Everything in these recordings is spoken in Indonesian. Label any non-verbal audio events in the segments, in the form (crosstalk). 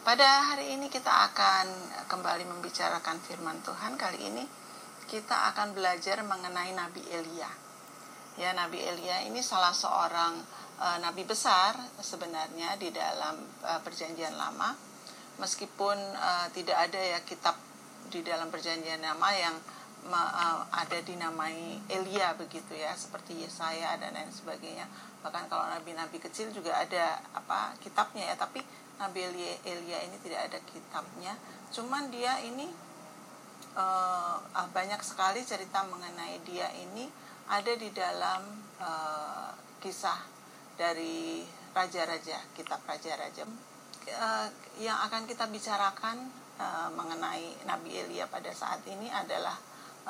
Pada hari ini kita akan kembali membicarakan firman Tuhan. Kali ini kita akan belajar mengenai Nabi Elia. Ya, Nabi Elia ini salah seorang uh, nabi besar sebenarnya di dalam uh, Perjanjian Lama. Meskipun uh, tidak ada ya kitab di dalam Perjanjian Lama yang ada dinamai Elia begitu ya, seperti Yesaya dan lain sebagainya. Bahkan kalau nabi-nabi kecil juga ada apa kitabnya ya, tapi Nabi Elia, ini tidak ada kitabnya. Cuman dia ini uh, banyak sekali cerita mengenai dia ini ada di dalam uh, kisah dari raja-raja, kitab raja-raja. Uh, yang akan kita bicarakan uh, mengenai Nabi Elia pada saat ini adalah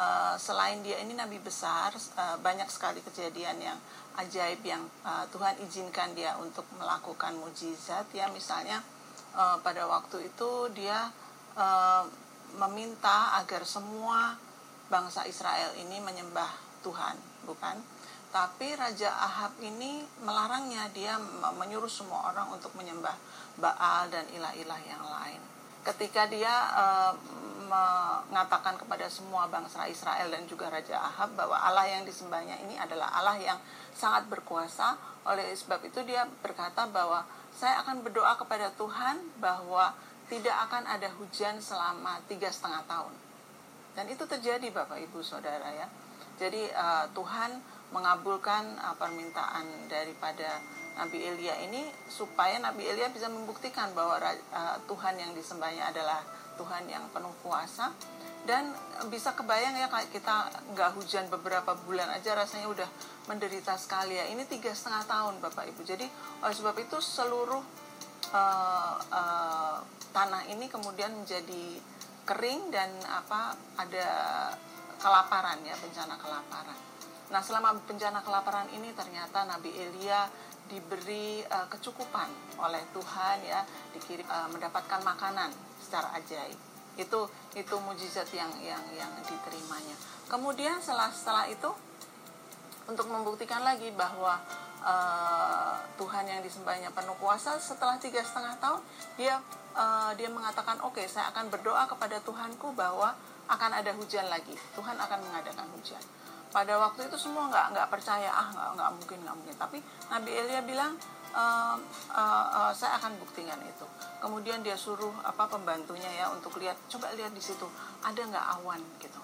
uh, selain dia ini nabi besar, uh, banyak sekali kejadian yang ajaib yang uh, Tuhan izinkan dia untuk melakukan mujizat ya misalnya uh, pada waktu itu dia uh, meminta agar semua bangsa Israel ini menyembah Tuhan, bukan? Tapi Raja Ahab ini melarangnya, dia menyuruh semua orang untuk menyembah Baal dan ilah-ilah yang lain. Ketika dia uh, mengatakan kepada semua bangsa Israel dan juga Raja Ahab bahwa Allah yang disembahnya ini adalah Allah yang sangat berkuasa, oleh sebab itu dia berkata bahwa saya akan berdoa kepada Tuhan bahwa tidak akan ada hujan selama tiga setengah tahun. Dan itu terjadi Bapak Ibu Saudara ya. Jadi uh, Tuhan mengabulkan uh, permintaan daripada Nabi Elia ini supaya Nabi Elia bisa membuktikan bahwa uh, Tuhan yang disembahnya adalah Tuhan yang penuh kuasa. Dan bisa kebayang ya kayak kita nggak hujan beberapa bulan aja rasanya udah menderita sekali ya. Ini tiga setengah tahun bapak ibu. Jadi oleh sebab itu seluruh uh, uh, tanah ini kemudian menjadi kering dan apa ada kelaparan ya bencana kelaparan. Nah selama bencana kelaparan ini ternyata Nabi Elia diberi uh, kecukupan oleh Tuhan ya dikirim uh, mendapatkan makanan secara ajaib. Itu itu mujizat yang yang yang diterimanya. Kemudian setelah setelah itu untuk membuktikan lagi bahwa uh, Tuhan yang disembahnya penuh kuasa setelah tiga setengah tahun dia uh, dia mengatakan oke okay, saya akan berdoa kepada Tuhanku bahwa akan ada hujan lagi. Tuhan akan mengadakan hujan pada waktu itu semua nggak nggak percaya. Ah nggak mungkin nggak mungkin. Tapi Nabi Elia bilang uh, uh, uh, saya akan buktikan itu. Kemudian dia suruh apa pembantunya ya untuk lihat coba lihat di situ ada nggak awan gitu.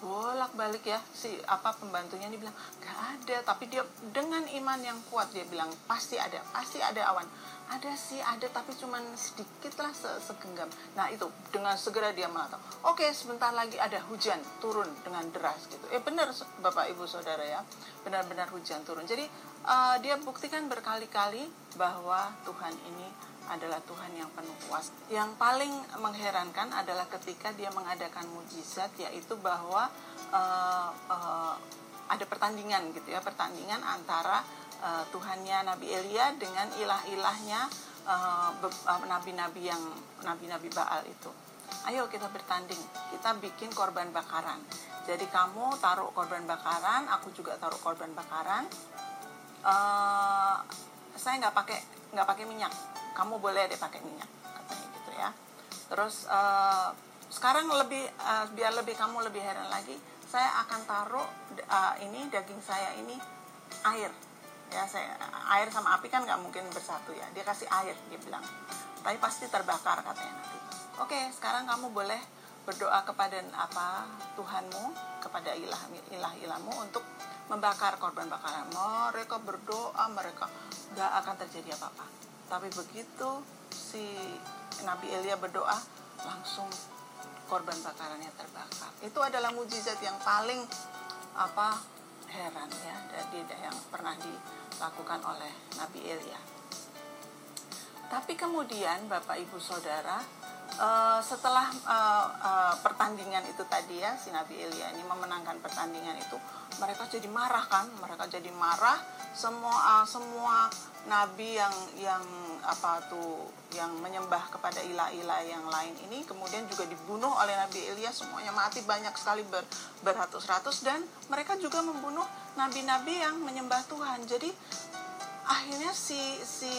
Bolak balik ya si apa pembantunya ini bilang nggak ada tapi dia dengan iman yang kuat dia bilang pasti ada pasti ada awan ada sih ada tapi cuman sedikit lah segenggam. Nah itu dengan segera dia mengatakan oke sebentar lagi ada hujan turun dengan deras gitu. Eh benar bapak ibu saudara ya. Benar-benar hujan turun. Jadi uh, dia buktikan berkali-kali bahwa Tuhan ini adalah Tuhan yang penuh kuasa. Yang paling mengherankan adalah ketika dia mengadakan mujizat yaitu bahwa uh, uh, ada pertandingan gitu ya, pertandingan antara uh, Tuhannya Nabi Elia dengan ilah-ilahnya nabi-nabi uh, yang nabi-nabi Baal itu. Ayo kita bertanding, kita bikin korban bakaran. Jadi kamu taruh korban bakaran, aku juga taruh korban bakaran. Uh, saya nggak pakai nggak pakai minyak kamu boleh deh pakai minyak katanya gitu ya terus uh, sekarang lebih uh, biar lebih kamu lebih heran lagi saya akan taruh uh, ini daging saya ini air ya saya air sama api kan nggak mungkin bersatu ya. Dia kasih air dia bilang. Tapi pasti terbakar katanya nanti. Oke sekarang kamu boleh berdoa kepada apa? Tuhanmu kepada ilah ilah ilahmu untuk membakar korban bakaran. Mereka berdoa mereka nggak akan terjadi apa-apa. Tapi begitu si Nabi Elia berdoa, langsung korban bakarannya terbakar. Itu adalah mujizat yang paling apa heran ya dari yang pernah dilakukan oleh Nabi Elia. Tapi kemudian Bapak Ibu Saudara uh, setelah uh, uh, pertandingan itu tadi ya si Nabi Elia ini memenangkan pertandingan itu mereka jadi marah kan? Mereka jadi marah. Semua uh, semua nabi yang yang apa tuh yang menyembah kepada ilah-ilah yang lain ini kemudian juga dibunuh oleh Nabi Elia semuanya mati banyak sekali ber, beratus-ratus. Dan mereka juga membunuh nabi-nabi yang menyembah Tuhan. Jadi akhirnya si si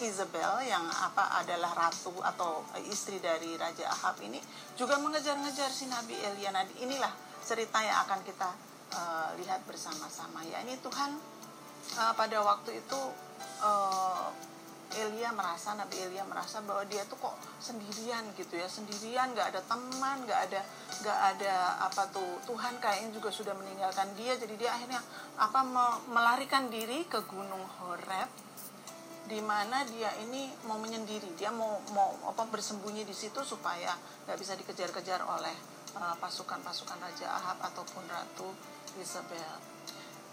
Isabel yang apa adalah ratu atau istri dari Raja Ahab ini juga mengejar-ngejar si Nabi Elia. Nah, inilah cerita yang akan kita uh, lihat bersama-sama. Ya, ini Tuhan uh, pada waktu itu uh, Elia merasa Nabi Elia merasa bahwa dia tuh kok sendirian gitu ya. Sendirian nggak ada teman nggak ada nggak ada apa tuh. Tuhan kayaknya juga sudah meninggalkan dia. Jadi dia akhirnya apa melarikan diri ke Gunung Horeb di mana dia ini mau menyendiri. Dia mau mau apa bersembunyi di situ supaya nggak bisa dikejar-kejar oleh uh, pasukan-pasukan Raja Ahab ataupun Ratu Isabel.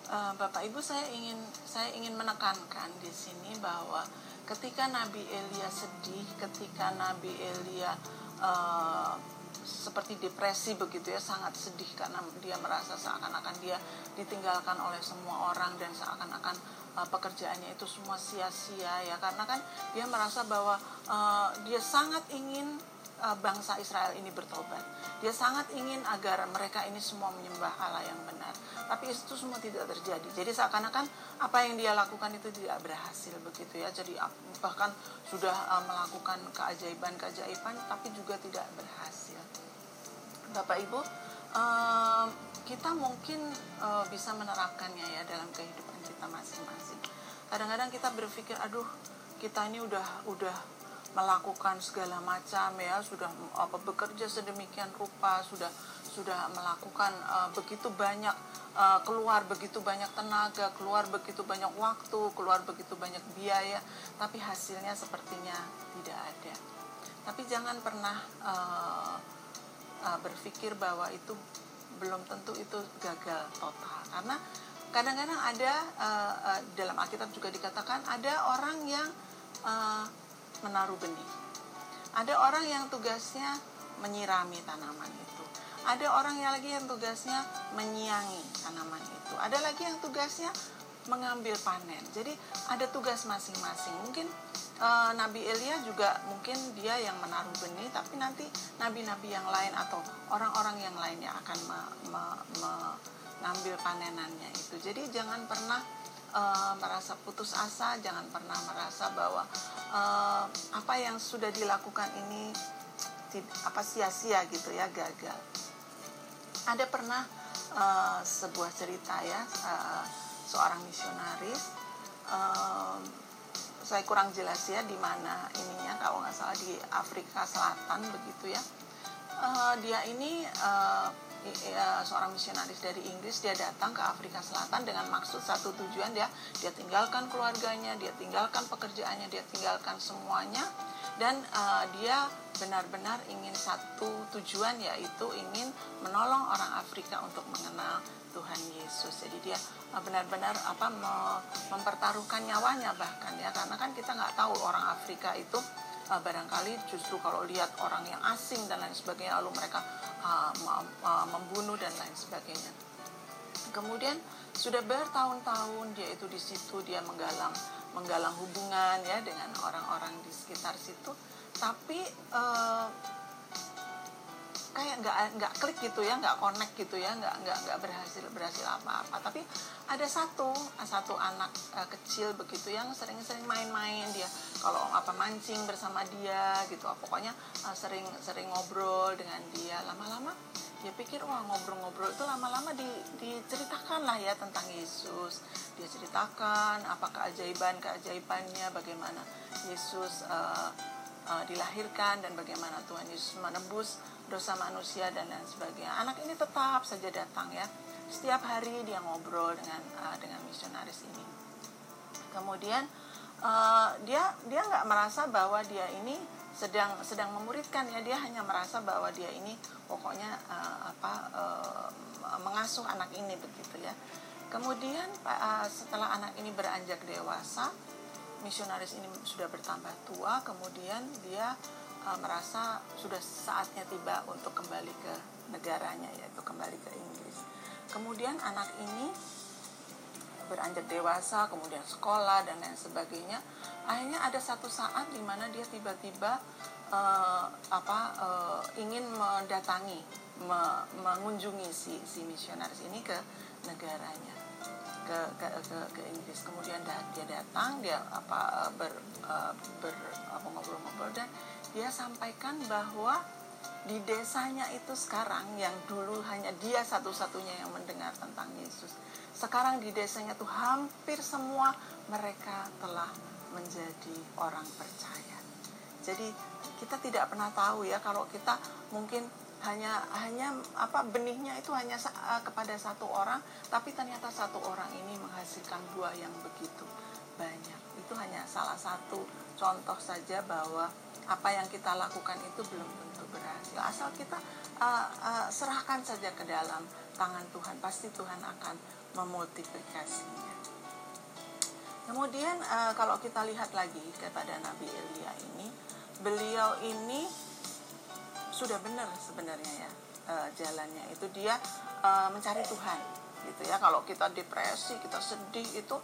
Uh, Bapak Ibu saya ingin saya ingin menekankan di sini bahwa ketika Nabi Elia sedih, ketika Nabi Elia uh, seperti depresi begitu ya, sangat sedih karena dia merasa seakan-akan dia ditinggalkan oleh semua orang dan seakan-akan uh, pekerjaannya itu semua sia-sia ya, karena kan dia merasa bahwa uh, dia sangat ingin bangsa Israel ini bertobat. Dia sangat ingin agar mereka ini semua menyembah Allah yang benar. Tapi itu semua tidak terjadi. Jadi seakan-akan apa yang dia lakukan itu tidak berhasil begitu ya. Jadi bahkan sudah uh, melakukan keajaiban-keajaiban tapi juga tidak berhasil. Bapak Ibu uh, kita mungkin bisa menerapkannya ya dalam kehidupan kita masing-masing. Kadang-kadang kita berpikir aduh kita ini udah udah melakukan segala macam ya sudah apa bekerja sedemikian rupa sudah sudah melakukan uh, begitu banyak uh, keluar begitu banyak tenaga, keluar begitu banyak waktu, keluar begitu banyak biaya, tapi hasilnya sepertinya tidak ada. Tapi jangan pernah uh, uh, berpikir bahwa itu belum tentu itu gagal total, karena kadang-kadang ada uh, uh, dalam Alkitab juga dikatakan ada orang yang uh, menaruh benih, ada orang yang tugasnya menyirami tanaman itu. Ada orang yang lagi yang tugasnya menyiangi tanaman itu. Ada lagi yang tugasnya mengambil panen. Jadi ada tugas masing-masing. Mungkin e, Nabi Elia juga mungkin dia yang menaruh benih tapi nanti nabi-nabi yang lain atau orang-orang yang lainnya akan me, me, mengambil panenannya itu. Jadi jangan pernah e, merasa putus asa jangan pernah merasa bahwa e, apa yang sudah dilakukan ini apa sia-sia gitu ya gagal. Ada pernah uh, sebuah cerita ya uh, seorang misionaris uh, saya kurang jelas ya di mana ininya kalau nggak salah di Afrika Selatan begitu ya. Uh, dia ini uh, seorang misionaris dari Inggris dia datang ke Afrika Selatan dengan maksud satu tujuan dia dia tinggalkan keluarganya dia tinggalkan pekerjaannya dia tinggalkan semuanya dan uh, dia benar-benar ingin satu tujuan yaitu ingin menolong orang Afrika untuk mengenal Tuhan Yesus. Jadi dia uh, benar-benar apa mempertaruhkan nyawanya bahkan ya karena kan kita nggak tahu orang Afrika itu uh, barangkali justru kalau lihat orang yang asing dan lain sebagainya lalu mereka uh, uh, membunuh dan lain sebagainya. Kemudian sudah bertahun-tahun dia itu di situ dia menggalang menggalang hubungan ya dengan orang-orang di sekitar situ tapi uh, kayak nggak nggak klik gitu ya nggak connect gitu ya nggak nggak nggak berhasil berhasil apa-apa. Tapi ada satu satu anak uh, kecil begitu yang sering-sering main-main dia. Kalau apa mancing bersama dia gitu. Pokoknya uh, sering sering ngobrol dengan dia. Lama-lama dia pikir wah ngobrol-ngobrol itu lama-lama di, diceritakan lah ya tentang Yesus. Dia ceritakan apa keajaiban keajaibannya bagaimana Yesus uh, dilahirkan dan bagaimana Tuhan Yesus menebus dosa manusia dan lain sebagainya. Anak ini tetap saja datang ya. Setiap hari dia ngobrol dengan uh, dengan misionaris ini. Kemudian uh, dia dia nggak merasa bahwa dia ini sedang sedang memuridkan ya. Dia hanya merasa bahwa dia ini pokoknya uh, apa uh, mengasuh anak ini begitu ya. Kemudian uh, setelah anak ini beranjak dewasa misionaris ini sudah bertambah tua. Kemudian dia uh, merasa sudah saatnya tiba untuk kembali ke negaranya yaitu kembali ke Inggris kemudian anak ini beranjak dewasa, kemudian sekolah dan lain sebagainya. Akhirnya ada satu saat di mana dia tiba-tiba uh, apa uh, ingin mendatangi, me, mengunjungi si si misionaris ini ke negaranya. ke ke ke, ke Inggris kemudian dia datang dia apa ber, ber apa ngobrol-ngobrol dan dia sampaikan bahwa di desanya itu sekarang yang dulu hanya dia satu-satunya yang mendengar tentang Yesus. Sekarang di desanya tuh hampir semua mereka telah menjadi orang percaya. Jadi kita tidak pernah tahu ya kalau kita mungkin hanya hanya apa benihnya itu hanya uh, kepada satu orang tapi ternyata satu orang ini menghasilkan buah yang begitu banyak. Itu hanya salah satu contoh saja bahwa apa yang kita lakukan itu belum tentu berhasil. Asal kita uh, uh, serahkan saja ke dalam tangan Tuhan pasti Tuhan akan memultiplikasinya kemudian uh, kalau kita lihat lagi kepada Nabi Elia ini beliau ini sudah benar sebenarnya ya uh, jalannya itu. Dia uh, mencari Tuhan gitu ya. Kalau kita depresi kita sedih itu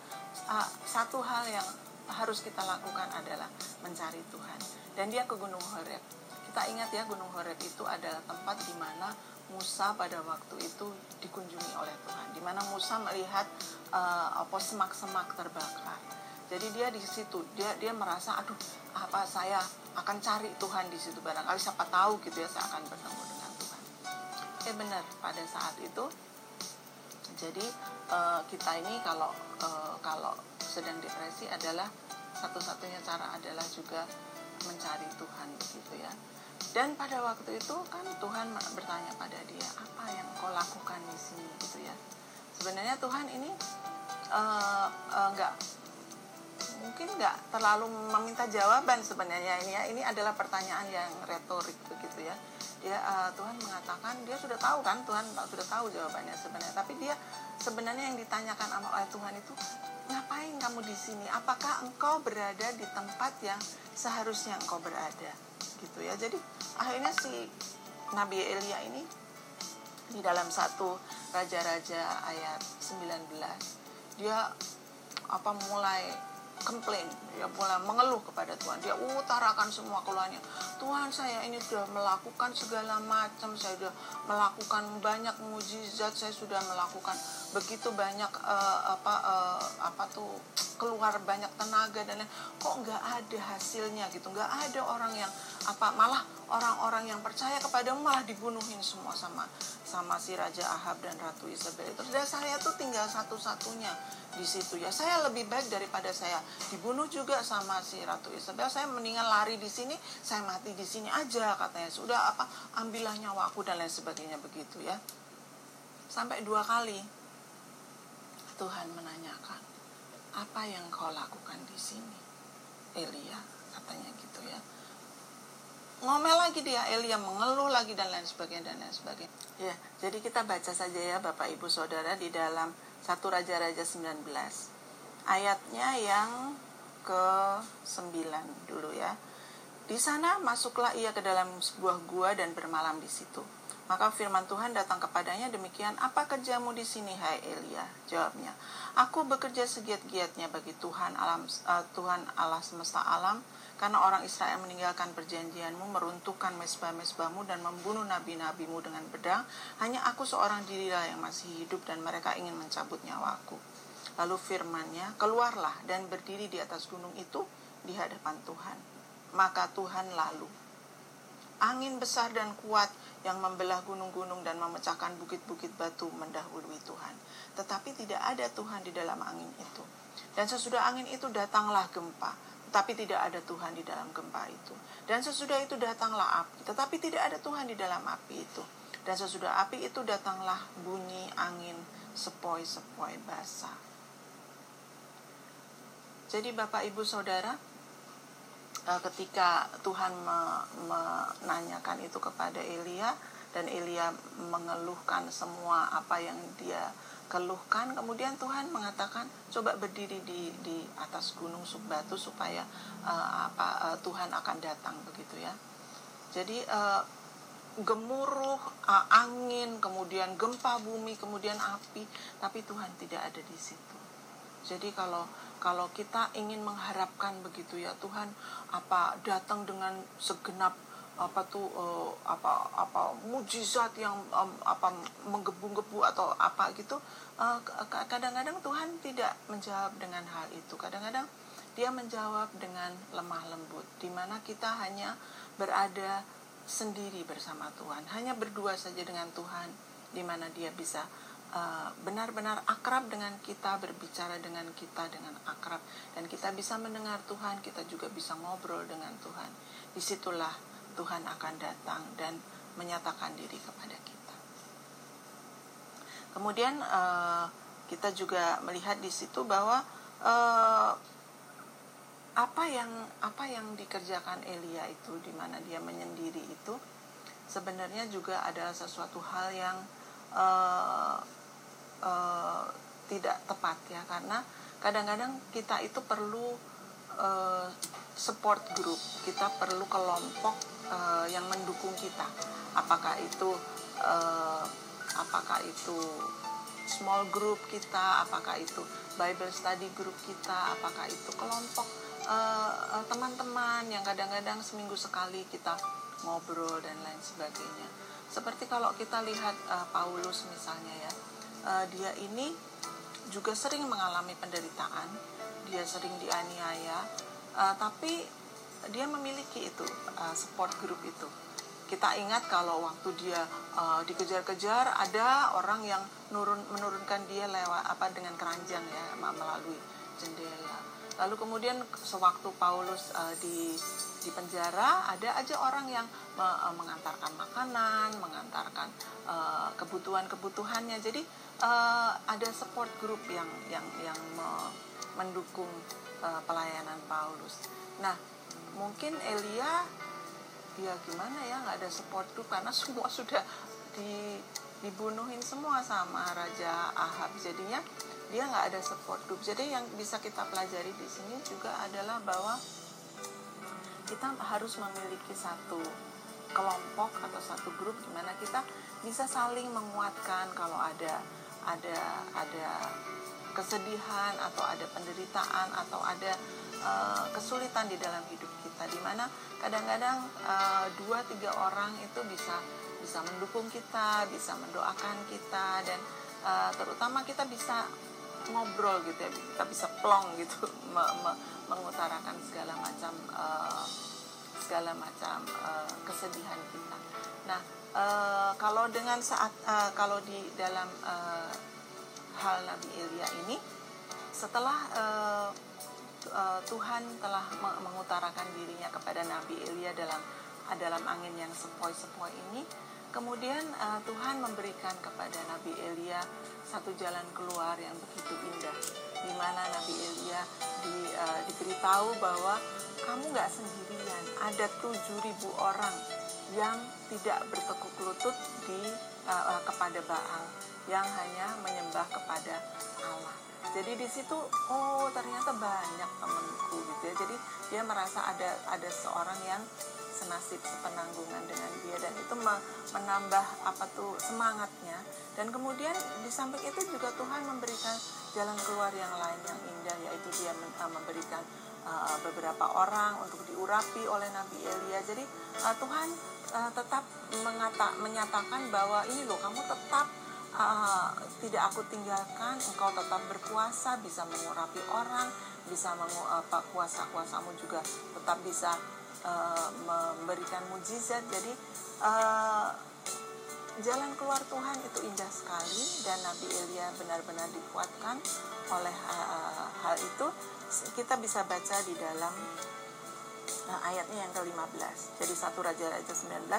uh, satu hal yang harus kita lakukan adalah mencari Tuhan. Dan dia ke Gunung Horeb. Kita ingat ya Gunung Horeb itu adalah tempat di mana Musa pada waktu itu dikunjungi oleh Tuhan. Di mana Musa melihat uh, apa semak-semak terbakar. Jadi dia di situ dia dia merasa aduh apa saya akan cari Tuhan di situ? Barangkali siapa tahu gitu ya saya akan bertemu dengan Tuhan. Oke benar. Pada saat itu jadi uh, kita ini kalau uh, kalau sedang depresi adalah satu-satunya cara adalah juga mencari Tuhan begitu ya. Dan pada waktu itu kan Tuhan bertanya pada dia apa yang kau lakukan di sini gitu ya. Sebenarnya Tuhan ini uh, uh, nggak mungkin nggak terlalu meminta jawaban sebenarnya. Ini ya ini adalah pertanyaan yang retorik begitu ya. Ya uh, Tuhan mengatakan dia sudah tahu kan Tuhan sudah tahu jawabannya sebenarnya. Tapi dia sebenarnya yang ditanyakan oleh Tuhan itu ngapain kamu di sini? Apakah engkau berada di tempat yang seharusnya engkau berada? Gitu ya. Jadi akhirnya si Nabi Elia ini di dalam satu raja-raja ayat 19 dia apa mulai komplain. Dia mulai mengeluh kepada Tuhan. Dia utarakan semua keluhannya. Tuhan saya ini sudah melakukan segala macam. Saya sudah melakukan banyak mujizat. Saya sudah melakukan begitu banyak uh, apa uh, apa tuh keluar banyak tenaga dan lain kok nggak ada hasilnya gitu? Nggak ada orang yang apa malah orang-orang yang percaya kepadamu malah dibunuhin semua sama sama si Raja Ahab dan Ratu Isabel. Itu dan saya tuh tinggal satu-satunya di situ ya. Saya lebih baik daripada saya dibunuh juga sama si Ratu Isabel. Saya mendingan lari di sini saya mati di sini aja katanya. Sudah apa ambillah nyawaku dan lain sebagainya begitu ya. Sampai dua kali Tuhan menanyakan apa yang kau lakukan di sini Elia katanya gitu ya ngomel lagi dia Elia mengeluh lagi dan lain sebagainya dan lain sebagainya ya jadi kita baca saja ya Bapak Ibu Saudara di dalam satu Raja-Raja 19 ayatnya yang ke 9 dulu ya. Di sana masuklah ia ke dalam sebuah gua dan bermalam di situ. Maka firman Tuhan datang kepadanya demikian, apa kerjamu di sini hai Elia? Jawabnya, aku bekerja segiat-giatnya bagi Tuhan alam uh, Tuhan Allah semesta alam karena orang Israel meninggalkan perjanjianmu, meruntuhkan mesbah-mesbahmu dan membunuh nabi-nabimu dengan pedang, hanya aku seorang dirilah yang masih hidup dan mereka ingin mencabut nyawaku. Lalu firmannya, keluarlah dan berdiri di atas gunung itu di hadapan Tuhan. Maka Tuhan lalu. Angin besar dan kuat yang membelah gunung-gunung dan memecahkan bukit-bukit batu mendahului Tuhan. Tetapi tidak ada Tuhan di dalam angin itu. Dan sesudah angin itu datanglah gempa tetapi tidak ada Tuhan di dalam gempa itu. Dan sesudah itu datanglah api, tetapi tidak ada Tuhan di dalam api itu. Dan sesudah api itu datanglah bunyi angin sepoi-sepoi basah. Jadi Bapak Ibu Saudara, eh, ketika Tuhan menanyakan itu kepada Elia dan Elia mengeluhkan semua apa yang dia keluhkan kemudian Tuhan mengatakan coba berdiri di di atas gunung batu supaya uh, apa uh, Tuhan akan datang begitu ya. Jadi uh, gemuruh uh, angin kemudian gempa bumi kemudian api tapi Tuhan tidak ada di situ. Jadi kalau kalau kita ingin mengharapkan begitu ya Tuhan apa datang dengan segenap apa tuh uh, apa apa mujizat yang um, apa menggebu-gebu atau apa gitu uh, kadang-kadang Tuhan tidak menjawab dengan hal itu. Kadang-kadang dia menjawab dengan lemah lembut di mana kita hanya berada sendiri bersama Tuhan hanya berdua saja dengan Tuhan di mana dia bisa benar-benar uh, akrab dengan kita, berbicara dengan kita dengan akrab, dan kita bisa mendengar Tuhan, kita juga bisa ngobrol dengan Tuhan. Di situlah Tuhan akan datang dan menyatakan diri kepada kita. Kemudian uh, kita juga melihat di situ bahwa uh, apa yang apa yang dikerjakan Elia itu di mana dia menyendiri itu sebenarnya juga adalah sesuatu hal yang uh, uh, tidak tepat ya karena kadang-kadang kita itu perlu uh, support group. Kita perlu kelompok uh, yang mendukung kita. Apakah itu uh, apakah itu small group kita apakah itu Bible study group kita apakah itu kelompok teman-teman uh, yang kadang-kadang seminggu sekali kita ngobrol dan lain sebagainya. Seperti kalau kita lihat uh, Paulus misalnya ya uh, dia ini juga sering mengalami penderitaan. Dia sering dianiaya. Uh, tapi dia memiliki itu uh, support group itu. Kita ingat kalau waktu dia uh, dikejar-kejar ada orang yang nurun menurunkan dia lewat apa dengan keranjang ya melalui jendela. Lalu kemudian sewaktu Paulus uh, di di penjara ada aja orang yang uh, mengantarkan makanan mengantarkan uh, kebutuhan-kebutuhannya. Jadi uh, ada support group yang yang yang me, mendukung uh, pelayanan Paulus. Nah mungkin Elia ya gimana ya nggak ada support group karena semua (laughs) sudah di dibunuhin semua sama Raja Ahab. Jadinya dia nggak ada support group. Jadi yang bisa kita pelajari di sini juga adalah bahwa kita harus memiliki satu kelompok atau satu grup di mana kita bisa saling menguatkan kalau ada ada ada kesedihan atau ada penderitaan atau ada uh, kesulitan di dalam hidup kita. Di mana kadang-kadang uh, dua tiga orang itu bisa bisa mendukung kita bisa mendoakan kita dan uh, terutama kita bisa ngobrol gitu ya. Kita bisa plong gitu (laughs) me, me, mengutarakan segala macam uh, segala macam uh, kesedihan kita. Nah uh, kalau dengan saat uh, kalau di dalam uh, hal Nabi Ilya ini setelah uh, uh, Tuhan telah mengutarakan dirinya kepada Nabi Ilya dalam dalam angin yang sepoi-sepoi ini kemudian uh, Tuhan memberikan kepada Nabi Elia satu jalan keluar yang begitu indah di mana Nabi Elia di, uh, diberitahu bahwa kamu nggak sendirian ada 7000 orang yang tidak bertekuk lutut di uh, kepada Baal yang hanya menyembah kepada Allah. Jadi di situ oh ternyata banyak temanku gitu ya. Jadi dia merasa ada ada seorang yang senasib sepenanggungan dengan dia. Dan itu menambah apa tuh semangatnya. Dan kemudian di samping itu juga Tuhan memberikan jalan keluar yang lain yang indah yaitu dia memberikan uh, beberapa orang untuk diurapi oleh Nabi Elia. Jadi uh, Tuhan uh, tetap mengata, menyatakan bahwa ini loh kamu tetap uh, tidak aku tinggalkan engkau tetap berpuasa bisa mengurapi orang bisa mengu, apa kuasa kuasamu juga tetap bisa uh, memberikan mujizat. Jadi uh, jalan keluar Tuhan itu indah sekali dan Nabi Elia benar-benar dikuatkan oleh uh, hal itu. Kita bisa baca di dalam uh, ayatnya yang ke-15 jadi satu Raja Raja 19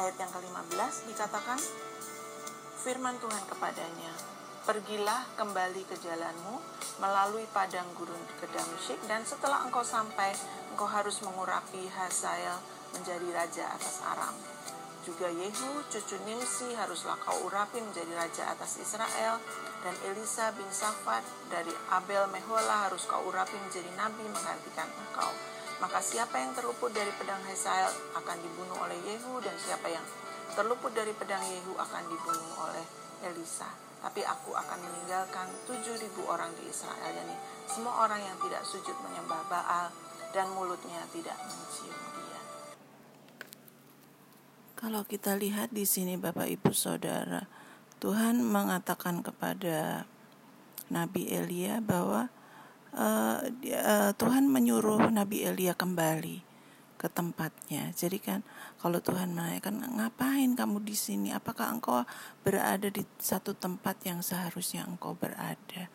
ayat yang ke-15 dikatakan firman Tuhan kepadanya, Pergilah kembali ke jalanmu melalui padang gurun ke Damsyik dan setelah engkau sampai engkau harus mengurapi Hazael menjadi raja atas Aram. Juga Yehu cucu Nimsi haruslah kau urapi menjadi raja atas Israel dan Elisa bin Safat dari Abel Mehola harus kau urapi menjadi nabi menggantikan engkau. Maka siapa yang terluput dari pedang Hazael akan dibunuh oleh Yehu dan siapa yang terluput dari pedang Yehu akan dibunuh oleh Elisa. Tapi aku akan meninggalkan 7000 orang di Israel, yakni semua orang yang tidak sujud menyembah Baal dan mulutnya tidak mencium dia. Kalau kita lihat di sini Bapak Ibu Saudara, Tuhan mengatakan kepada Nabi Elia bahwa uh, uh, Tuhan menyuruh Nabi Elia kembali ke tempatnya. Jadi kan kalau Tuhan menanyakan ngapain kamu di sini? Apakah engkau berada di satu tempat yang seharusnya engkau berada?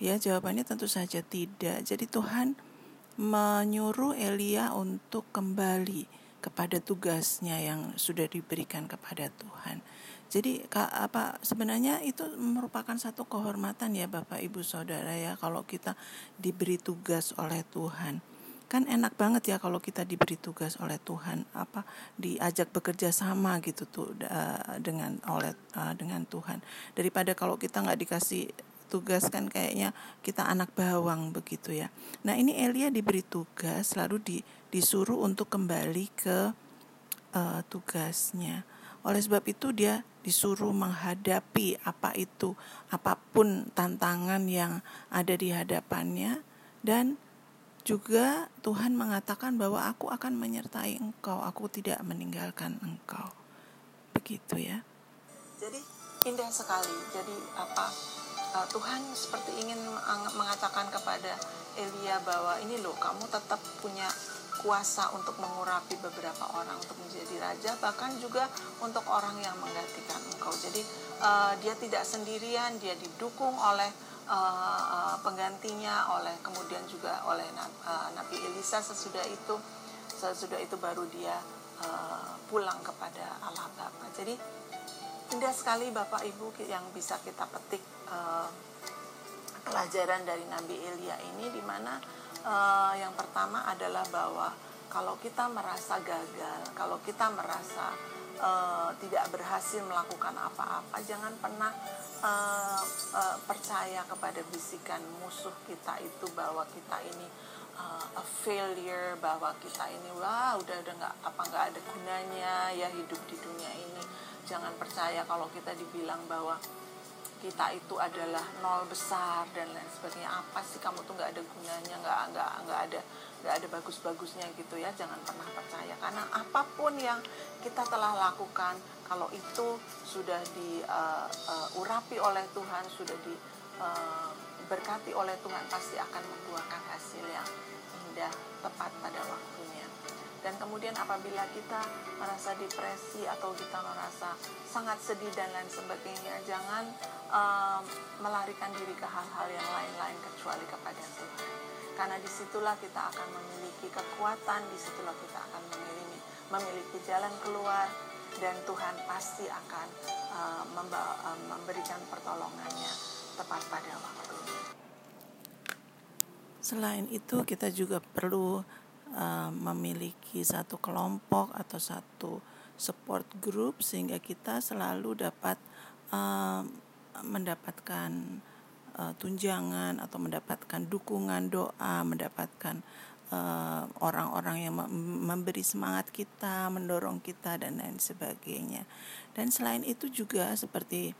Ya jawabannya tentu saja tidak. Jadi Tuhan menyuruh Elia untuk kembali kepada tugasnya yang sudah diberikan kepada Tuhan. Jadi apa sebenarnya itu merupakan satu kehormatan ya Bapak Ibu Saudara ya kalau kita diberi tugas oleh Tuhan. Kan enak banget ya kalau kita diberi tugas oleh Tuhan apa diajak bekerja sama gitu tuh dengan oleh dengan Tuhan daripada kalau kita nggak dikasih tugas kan kayaknya kita anak bawang begitu ya. Nah ini Elia diberi tugas lalu di disuruh untuk kembali ke uh, tugasnya. Oleh sebab itu dia disuruh menghadapi apa itu, apa pun tantangan yang ada di hadapannya dan juga Tuhan mengatakan bahwa aku akan menyertai engkau, aku tidak meninggalkan engkau. Begitu ya. Jadi indah sekali. Jadi apa uh, Tuhan seperti ingin mengatakan kepada Elia bahwa ini loh kamu tetap punya kuasa untuk mengurapi beberapa orang untuk menjadi raja bahkan juga untuk orang yang menggantikan engkau jadi uh, dia tidak sendirian dia didukung oleh uh, penggantinya oleh kemudian juga oleh uh, Nabi Elisa sesudah itu sesudah itu baru dia uh, pulang kepada Allah Bapa jadi indah sekali Bapak Ibu yang bisa kita petik pelajaran dari Nabi Elia ini di mana yang pertama adalah bahwa kalau kita merasa gagal, kalau kita merasa uh, tidak berhasil melakukan apa-apa, jangan pernah uh, uh, percaya kepada bisikan musuh kita itu bahwa kita ini uh, a failure, bahwa kita ini wah udah udah nggak apa nggak ada gunanya ya hidup di dunia ini. Jangan percaya kalau kita dibilang bahwa kita itu adalah nol besar dan lain sebagainya. Apa sih kamu tuh nggak ada gunanya nggak nggak nggak ada nggak ada bagus-bagusnya gitu ya. Jangan pernah percaya. Karena apa pun yang kita telah lakukan kalau itu sudah diurapi uh, uh, oleh Tuhan sudah diberkati uh, oleh Tuhan pasti akan membuahkan hasil yang indah tepat pada waktunya dan kemudian apabila kita merasa depresi atau kita merasa sangat sedih dan lain sebagainya jangan um, melarikan diri ke hal-hal yang lain-lain kecuali kepada Tuhan. Karena di situlah kita akan memiliki kekuatan, di situlah kita akan memiliki, memiliki jalan keluar, dan Tuhan pasti akan uh, uh, memberikan pertolongannya tepat pada waktunya. Selain itu, kita juga perlu uh, memiliki satu kelompok atau satu support group sehingga kita selalu dapat uh, mendapatkan uh, tunjangan atau mendapatkan dukungan doa, mendapatkan eh, orang-orang uh, yang memberi semangat kita, mendorong kita dan lain sebagainya. Dan selain itu juga seperti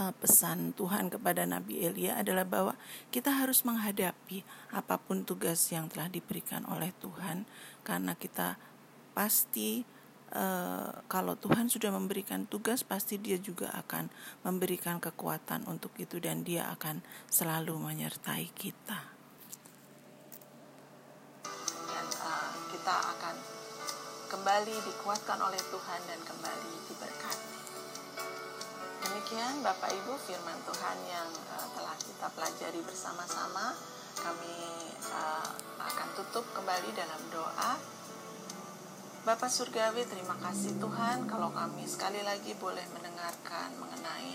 uh, pesan Tuhan kepada Nabi Elia adalah bahwa kita harus menghadapi apa pun tugas yang telah diberikan oleh Tuhan karena kita pasti Uh, kalau Tuhan sudah memberikan tugas pasti dia juga akan memberikan kekuatan untuk itu dan dia akan selalu menyertai kita kita akan kembali dikuatkan oleh Tuhan dan kembali diberkati. Demikian Bapak Ibu firman Tuhan yang uh, telah kita pelajari bersama-sama. Kami uh, akan tutup kembali dalam doa. Bapak Surgawi, terima kasih Tuhan kalau kami sekali lagi boleh mendengarkan mengenai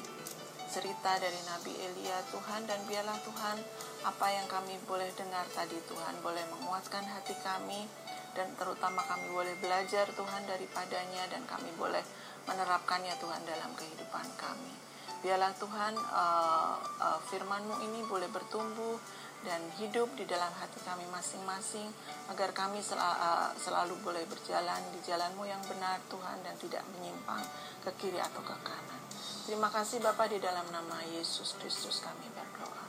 cerita dari Nabi Elia Tuhan dan biarlah Tuhan apa yang kami boleh dengar tadi Tuhan boleh menguatkan hati kami dan terutama kami boleh belajar Tuhan daripadanya dan kami boleh menerapkannya Tuhan dalam kehidupan kami. Biarlah Tuhan uh, uh, firman-Mu ini boleh bertumbuh dan hidup di dalam hati kami masing-masing agar kami sel uh, selalu boleh berjalan di jalanmu yang benar Tuhan dan tidak menyimpang ke kiri atau ke kanan. Terima kasih Bapak di dalam nama Yesus Kristus kami berdoa.